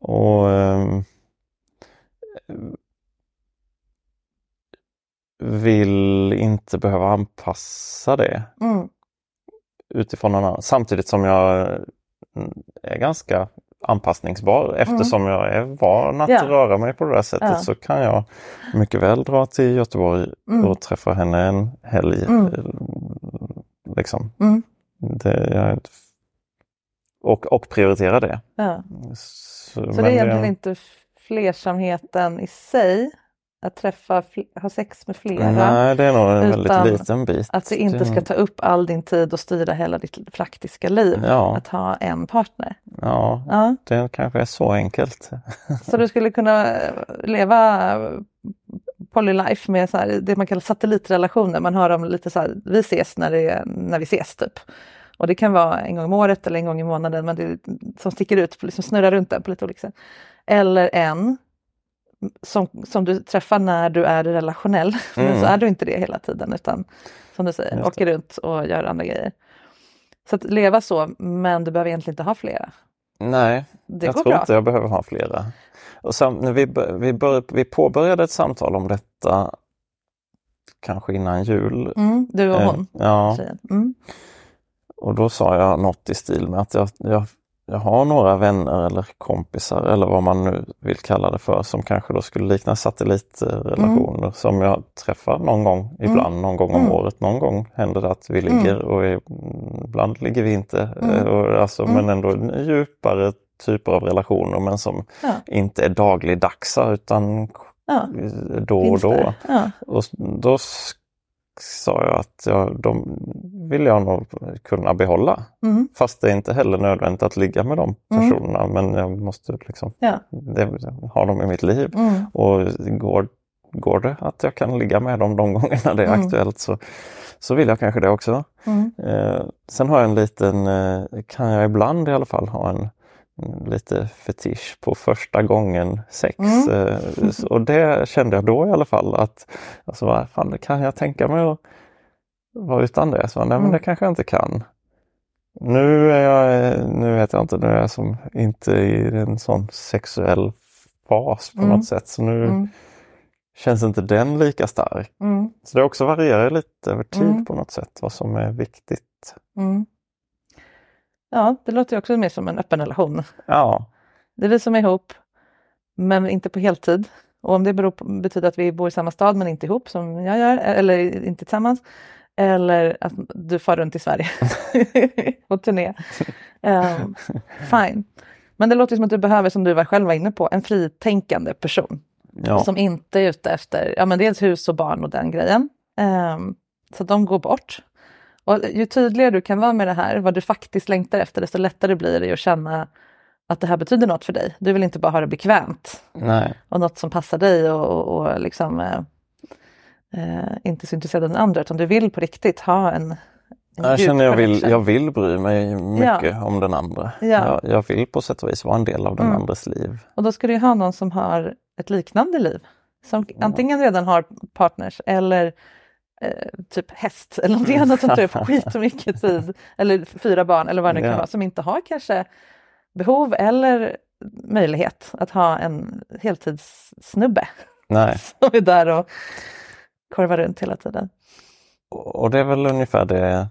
och ehm, vill inte behöva anpassa det Mm. Utifrån någon annan. Samtidigt som jag mm, är ganska anpassningsbar eftersom jag är van att Mm. Ja. röra mig på det där sättet Ja. så kan jag mycket väl dra till Göteborg Mm. och träffa henne en helg. Mm. Liksom. Mm. Det, jag, och, och prioritera det. Ja. Så, Så det är egentligen inte flersamheten i sig, att träffa, ha sex med flera. Nej, det är nog en väldigt liten bit. Att det inte ska ta upp all din tid och styra hela ditt praktiska liv. Ja. Att ha en partner. Ja, Ja. det kanske är så enkelt. [laughs] Så du skulle kunna eh, leva eh, polylife med så här, det man kallar satellitrelationer. Man har dem lite så här, vi ses när, det, är- när vi ses typ. Och det kan vara en gång om året eller en gång i månaden men det, som sticker ut, liksom snurrar runt den på lite olika sätt. Eller en som, som du träffar när du är relationell. [laughs] Men Mm. så är du inte det hela tiden utan som du säger, åker runt och gör andra grejer. Så att leva så, men du behöver egentligen inte ha flera. Nej, Det jag tror bra. inte jag behöver ha flera. Och sam, när vi, vi, bör, vi påbörjade ett samtal om detta kanske innan jul. Mm, du och Eh, hon, Ja, tjejen. Mm. och då sa jag något i stil med att jag, jag, jag har några vänner eller kompisar eller vad man nu vill kalla det för som kanske då skulle likna satellitrelationer som jag träffar någon gång, ibland någon gång om Mm. året. Någon gång händer det att vi ligger och ibland ligger vi inte. Mm. Eh, Och alltså, Mm. Men ändå djupare typer av relationer men som Ja. inte är dagligdagsa utan Ja. då och då. Ja. Och då sa jag att jag, de vill jag nog kunna behålla. Mm. Fast det är inte heller nödvändigt att ligga med de Mm. personerna men jag måste liksom Ja. det, ha dem i mitt liv. Mm. Och går, går det att jag kan ligga med dem de [laughs] gångerna det är Mm. aktuellt så, så vill jag kanske det också. Mm. Eh, sen har jag en liten, eh, kan jag ibland i alla fall ha en lite fetisch på första gången sex. Mm. Eh, och det kände jag då i alla fall att alltså, vad fan, kan jag tänka mig att vara utan det? Så, nej men Mm. det kanske jag inte kan. Nu är jag, nu vet jag inte, nu är jag som inte i en sån sexuell fas på Mm. något sätt. Så nu Mm. känns inte den lika stark. Mm. Så det också varierar lite över tid på något sätt, vad som är viktigt. Ja, det låter ju också mer som en öppen relation. Ja, Det är vi som är ihop, men inte på heltid. Och om det beror på, betyder att vi bor i samma stad men inte ihop som jag gör, eller inte tillsammans. Eller att du far runt i Sverige på turné. Um, fine. Men det låter som att du behöver, som du var själv var inne på, en fritänkande person. ja. Som inte är ute efter, ja men dels hus och barn och den grejen. Ehm, så de går bort. Och ju tydligare du kan vara med det här, vad du faktiskt längtar efter, desto lättare blir det att känna att det här betyder något för dig. Du vill inte bara ha det bekvämt nej. och något som passar dig och, och, och liksom eh, eh, inte så intresserad av den andra, utan du vill på riktigt ha en, en Jag känner jag vill, jag vill bry mig mycket om den andra. Ja. Jag, jag vill på sätt och vis vara en del av den Mm. andres liv. Och då ska du ju ha någon som har ett liknande liv. Som antingen redan har partners eller eh, typ häst eller någonting annat som tar upp [laughs] skitmycket tid. Eller fyra barn eller vad det nu kan vara. Som inte har kanske behov eller möjlighet att ha en heltidssnubbe Nej. [laughs] som är där och korvar runt hela tiden. Och och det är väl ungefär det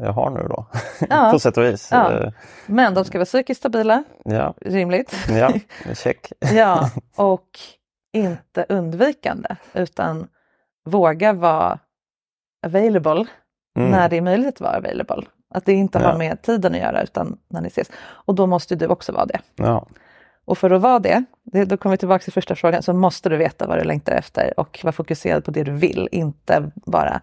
jag har nu då. [laughs] Ja. på sätt och vis. Ja. Eh, Men de ska vara psykiskt stabila, ja. rimligt. ja. check. Ja, och inte undvikande utan våga vara available Mm. när det är möjligt att vara available. Att det inte har Ja. med tiden att göra utan när ni ses. Och då måste du också vara det. Ja. Och för att vara det, det då kommer vi tillbaka till första frågan, så måste du veta vad du längtar efter och vara fokuserad på det du vill, inte bara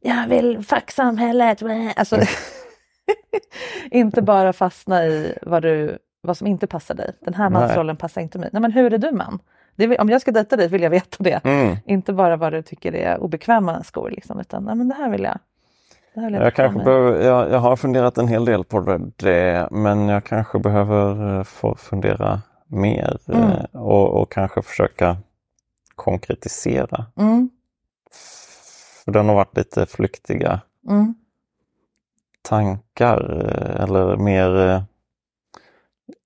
jag vill fuck samhället. [laughs] Alltså, [laughs] inte bara fastna i vad, du, vad som inte passar dig. Den här mansrollen passar inte mig. Nej, men hur är du man? Det om jag ska dejta dig vill jag veta det. Mm. Inte bara vad du tycker är obekväma skor. Liksom, utan nej, men det här vill jag. Det här vill Jag, ta kanske behöver, jag, jag har funderat en hel del på det, det men jag kanske behöver eh, få fundera mer eh, Mm. och, och kanske försöka konkretisera. Mm, För den har varit lite flyktiga mm, tankar eh, eller mer eh,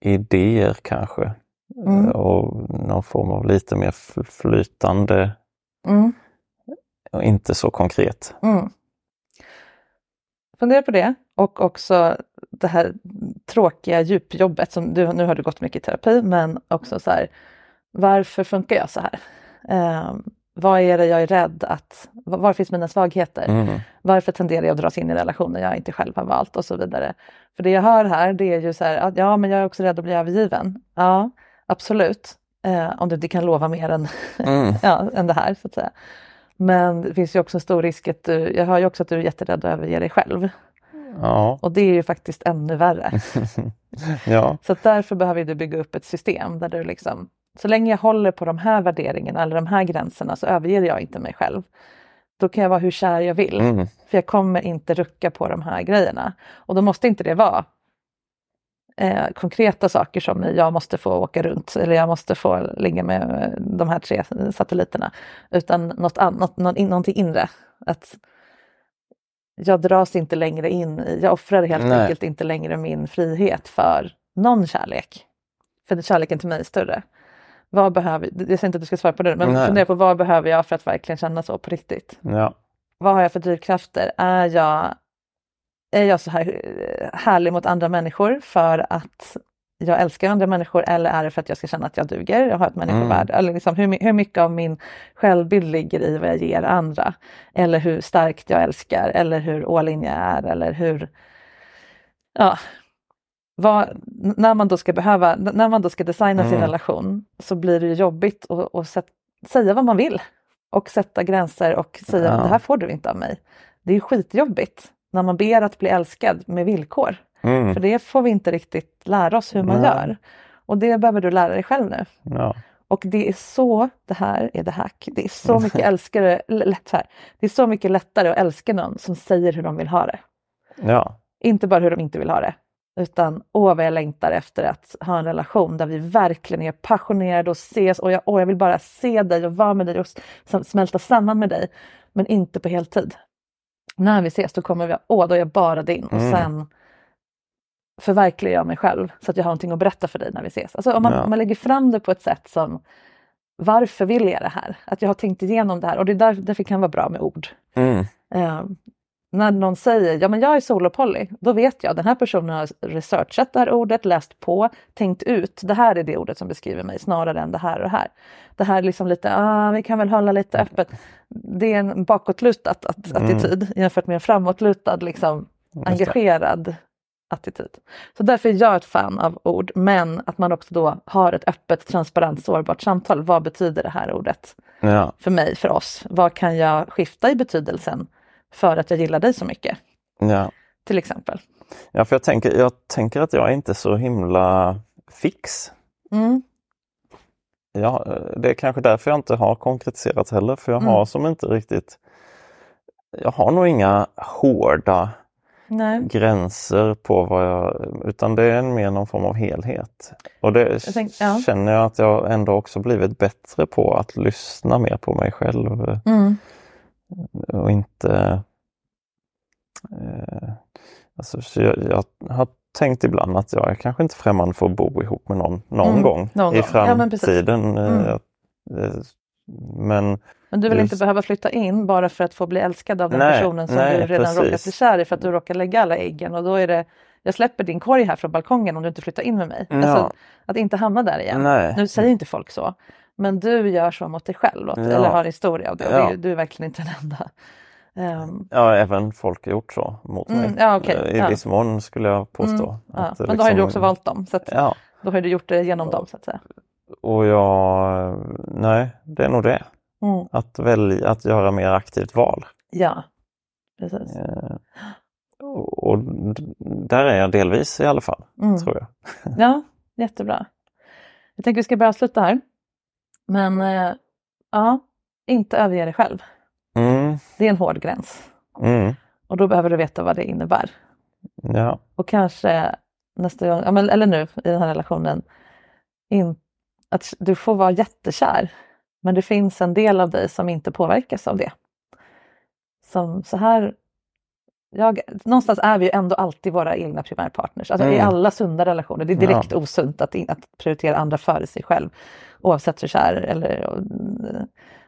idéer kanske. Mm. Eh, Och någon form av lite mer fl- flytande mm, och inte så konkret. mm. Fundera på det och också det här tråkiga djupjobbet som du, nu har du gått mycket i terapi, men också så här, varför funkar jag så här? Eh, vad är det jag är rädd att, var var finns mina svagheter? Mm. Varför tenderar jag att dras in i relationer jag inte själv har valt och så vidare. För det jag hör här det är ju så här att ja men jag är också rädd att bli övergiven. Ja absolut. Eh, om du inte kan lova mer än, Mm. [laughs] ja, än det här så att säga. Men det finns ju också en stor risk att du, jag hör ju också att du är jätterädd att överge dig själv. Ja. Och det är ju faktiskt ännu värre. [laughs] ja. Så därför behöver du bygga upp ett system där du liksom, så länge jag håller på de här värderingarna eller de här gränserna så överger jag inte mig själv. Då kan jag vara hur kär jag vill. Mm. För jag kommer inte rucka på de här grejerna. Och då måste inte det vara eh, konkreta saker som jag måste få åka runt eller jag måste få ligga med eh, de här tre satelliterna. Utan något annat, någonting inre. Att jag dras inte längre in i, jag offrar helt Nej. enkelt inte längre min frihet för någon kärlek. För kärleken till mig är större. Vad behöver, jag säger inte att du ska svara på det, men Nej. fundera på vad behöver jag för att verkligen känna så på riktigt? Ja. Vad har jag för drivkrafter? Är jag, är jag så här eh, härlig mot andra människor för att jag älskar andra människor eller är det för att jag ska känna att jag duger? Jag har ett människovärde. Eller liksom hur, hur mycket av min självbild ligger i vad jag ger andra? Eller hur starkt jag älskar eller hur all in jag är eller hur... Ja, vad, när man då ska behöva, när man då ska designa sin Mm. relation så blir det ju jobbigt att, att sätt, säga vad man vill och sätta gränser och säga Ja. det här får du inte av mig. Det är skitjobbigt när man ber att bli älskad med villkor. Mm. För det får vi inte riktigt lära oss hur man Nej. gör. Och det behöver du lära dig själv nu. Ja. Och det är så, det här är det hack, det är så [laughs] mycket älskare, lätt här. Det är så mycket lättare att älska någon som säger hur de vill ha det. ja. Inte bara hur de inte vill ha det. Utan åh vad jag längtar efter att ha en relation där vi verkligen är passionerade och ses och jag, åh, jag vill bara se dig och vara med dig och smälta samman med dig. Men inte på heltid. När vi ses då kommer vi, åh då är jag bara din och Mm. sen förverkligar jag mig själv så att jag har någonting att berätta för dig när vi ses. Alltså om man, Ja. om man lägger fram det på ett sätt som varför vill jag det här? Att jag har tänkt igenom det här och det är där, därför kan vara bra med ord. Mm. Eh, när någon säger ja men jag är solopoly, då vet jag den här personen har researchat det här ordet, läst på, tänkt ut. Det här är det ordet som beskriver mig snarare än det här och det här. Det här är liksom lite, ah, vi kan väl hålla lite öppet. Det är en bakåtlutad att, attityd jämfört med en framåtlutad, liksom, engagerad attityd. Så därför är jag ett fan av ord, men att man också då har ett öppet, transparent, sårbart samtal. Vad betyder det här ordet? Ja. för mig, för oss? Vad kan jag skifta i betydelsen för att jag gillar dig så mycket? Ja. Till exempel. ja, för jag tänker, jag tänker att jag är inte så himla fix. Mm. Ja, det är kanske därför jag inte har konkretiserat heller, för jag Mm. har som inte riktigt... Jag har nog inga hårda Nej. gränser på vad jag... Utan det är mer någon form av helhet. Och det tänk- ja. känner jag att jag ändå också blivit bättre på att lyssna mer på mig själv Mm. Och inte... Eh, alltså, så jag, jag har tänkt ibland att jag är kanske inte främmande för att bo ihop med någon någon Mm, gång någon i gång. Ja, men framtiden. Mm. Eh, eh, Men Men du vill Just- inte behöva flytta in bara för att få bli älskad av den Nej, personen som nej, du redan precis. råkat bli kär i för att du råkar lägga alla äggen och då är det jag släpper din korg här från balkongen om du inte flyttar in med mig. Ja. Alltså, att inte hamna där igen. Nej. Nu säger inte folk så. Men du gör så mot dig själv och- Ja. eller har en historia av det. Och Ja. du är verkligen inte den enda. Ehm, ja, även folk har gjort så mot Mm, mig. ja, okej, Eh, I ja. viss mån skulle jag påstå. mm, ja. Men då har ju du liksom- också valt dem. Så att, Ja, Då har du gjort det genom dem så att säga. och jag... Nej, det är nog det. Mm. Att välja, att göra mer aktivt val. Ja, precis. Eh, och där är jag delvis i alla fall, mm. tror jag. Ja, jättebra. Jag tänker vi ska börja sluta här. Men eh, ja, inte överge dig själv. Mm. Det är en hård gräns. Mm. Och då behöver du veta vad det innebär. Ja. Och kanske nästa gång, eller nu i den här relationen, in, att du får vara jättekär. Men det finns en del av dig som inte påverkas av det. Som så här jag, någonstans är vi ju ändå alltid våra egna primärpartners. Alltså mm. I alla sunda relationer. Det är direkt ja. osunt att, att prioritera andra före sig själv. Oavsett hur kär eller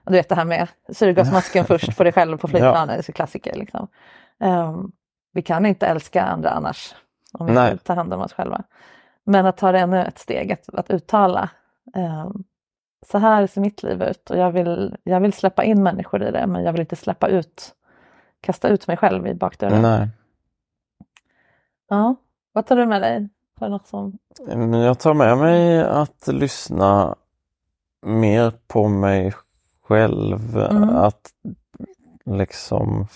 du vet det här med syrgasmasken [laughs] först på dig själv på flygplanet, ja. klassiker. Liksom. Um, vi kan inte älska andra annars om vi Nej. inte tar hand om oss själva. Men att ta det ännu ett steg, att, att uttala um, så här ser mitt liv ut och jag vill, jag vill släppa in människor i det men jag vill inte släppa ut kasta ut mig själv i bakdörren. Nej. Ja, vad tar du med dig? Något som... Jag tar med mig att lyssna mer på mig själv. Mm. Att liksom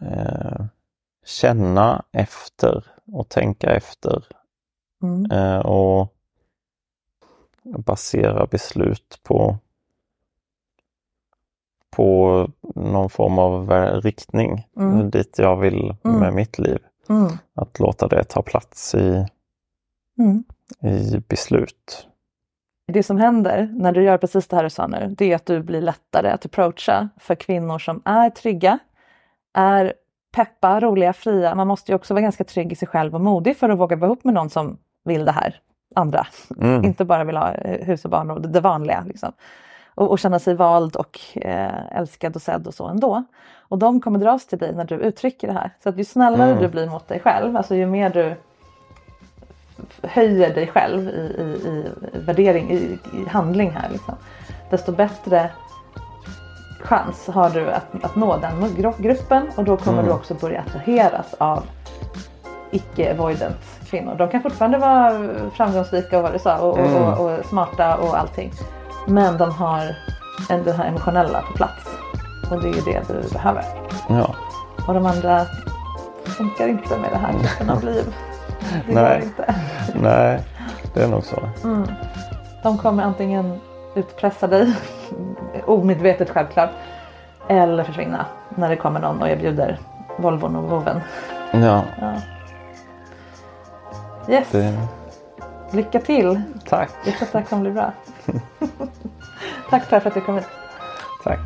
eh, känna efter och tänka efter. Mm. Eh, och basera beslut på på någon form av riktning mm. dit jag vill mm. med mitt liv. Mm. Att låta det ta plats i, mm. i beslut. Det som händer när du gör precis det här du sa nu, det är att du blir lättare att approacha för kvinnor som är trygga, är peppa, roliga, fria. Man måste ju också vara ganska trygg i sig själv och modig för att våga vara ihop med någon som vill det här andra. Mm. [laughs] Inte bara vill ha eh, hus och barn och det vanliga. Liksom och, och känna sig vald och eh, älskad och sedd och så ändå. Och de kommer dras till dig när du uttrycker det här. Så att ju snällare mm. du blir mot dig själv, alltså ju mer du höjer dig själv i, i, i värdering, i, i, handling här liksom, desto bättre chans har du att, att nå den gruppen och då kommer mm. du också börja attraheras av icke-avoidant kvinnor. De kan fortfarande vara framgångsrika och vad du sa och, mm. och, och, och, smarta och allting. Men de har det här emotionella på plats. Och det är ju det du behöver. Ja. Och de andra funkar inte med det här typen av liv. Det Nej. går inte. Nej, det är nog så. Mm. De kommer antingen utpressa dig, omedvetet självklart, eller försvinna när det kommer någon och erbjuder Volvon och Voven. Ja. ja. Yes. Det... Lycka till! Tack! Jag tror att det här kommer bli bra. [laughs] Tack Per för att du kom hit. Tack.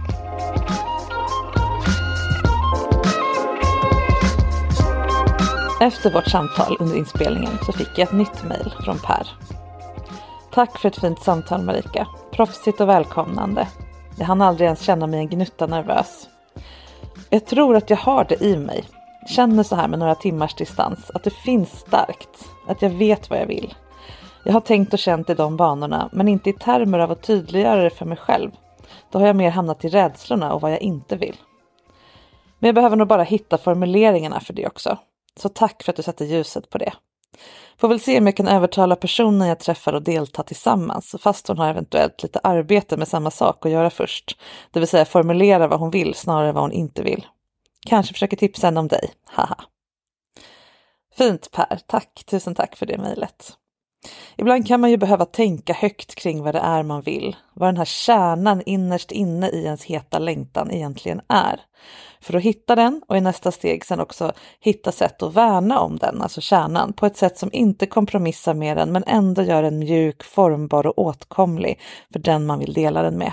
Efter vårt samtal under inspelningen så fick jag ett nytt mejl från Per. Tack för ett fint samtal Marika. Proffsigt och välkomnande. Jag hann aldrig ens känna mig en gnutta nervös. Jag tror att jag har det i mig. Känner så här med några timmars distans att det finns starkt. Att jag vet vad jag vill. Jag har tänkt och känt i de banorna, men inte i termer av att tydliggöra det för mig själv. Då har jag mer hamnat i rädslorna och vad jag inte vill. Men jag behöver nog bara hitta formuleringarna för det också. Så tack för att du sätter ljuset på det. Får väl se om jag kan övertala personen jag träffar att delta tillsammans, fast hon har eventuellt lite arbete med samma sak att göra först. Det vill säga formulera vad hon vill snarare än vad hon inte vill. Kanske försöker tipsa henne om dig, haha. Fint Per, tack, tusen tack för det mejlet. Ibland kan man ju behöva tänka högt kring vad det är man vill, vad den här kärnan innerst inne i ens heta längtan egentligen är. För att hitta den och i nästa steg sen också hitta sätt att värna om den, alltså kärnan, på ett sätt som inte kompromissar med den men ändå gör den mjuk, formbar och åtkomlig för den man vill dela den med.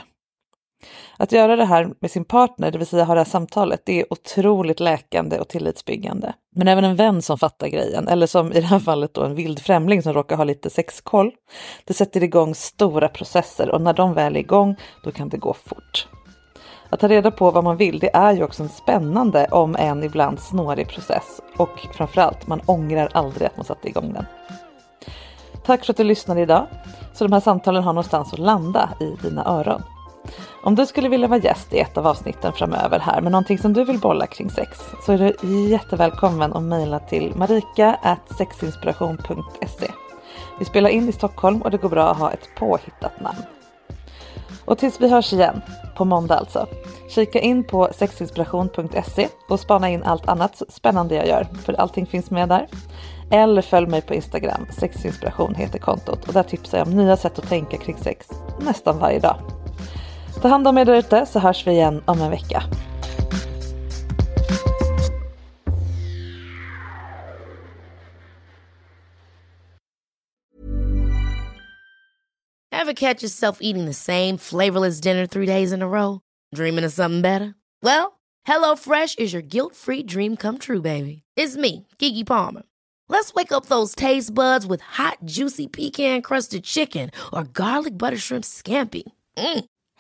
Att göra det här med sin partner, det vill säga ha det här samtalet, det är otroligt läkande och tillitsbyggande. Men även en vän som fattar grejen, eller som i det här fallet då en vild främling som råkar ha lite sexkoll, det sätter igång stora processer och när de väl är igång, då kan det gå fort. Att ta reda på vad man vill, det är ju också en spännande, om än ibland snårig process. Och framförallt, man ångrar aldrig att man satte igång den. Tack för att du lyssnade idag. Så de här samtalen har någonstans att landa i dina öron. Om du skulle vilja vara gäst i ett av avsnitten framöver här med någonting som du vill bolla kring sex så är du jättevälkommen att mejla till marika.sexinspiration.se. Vi spelar in i Stockholm och det går bra att ha ett påhittat namn. Och tills vi hörs igen, på måndag alltså. Kika in på sexinspiration.se och spana in allt annat spännande jag gör, för allting finns med där. Eller följ mig på Instagram, sexinspiration heter kontot och där tipsar jag om nya sätt att tänka kring sex nästan varje dag. Ta hand om er där ute så hörs vi igen om en vecka. Ever catch yourself eating the same flavorless dinner three days in a row? Dreaming of something better? Well, HelloFresh is your guilt-free dream come true, baby. It's me, Kiki Palmer. Let's wake up those taste buds with hot, juicy pecan-crusted chicken or garlic butter shrimp scampi. Mm.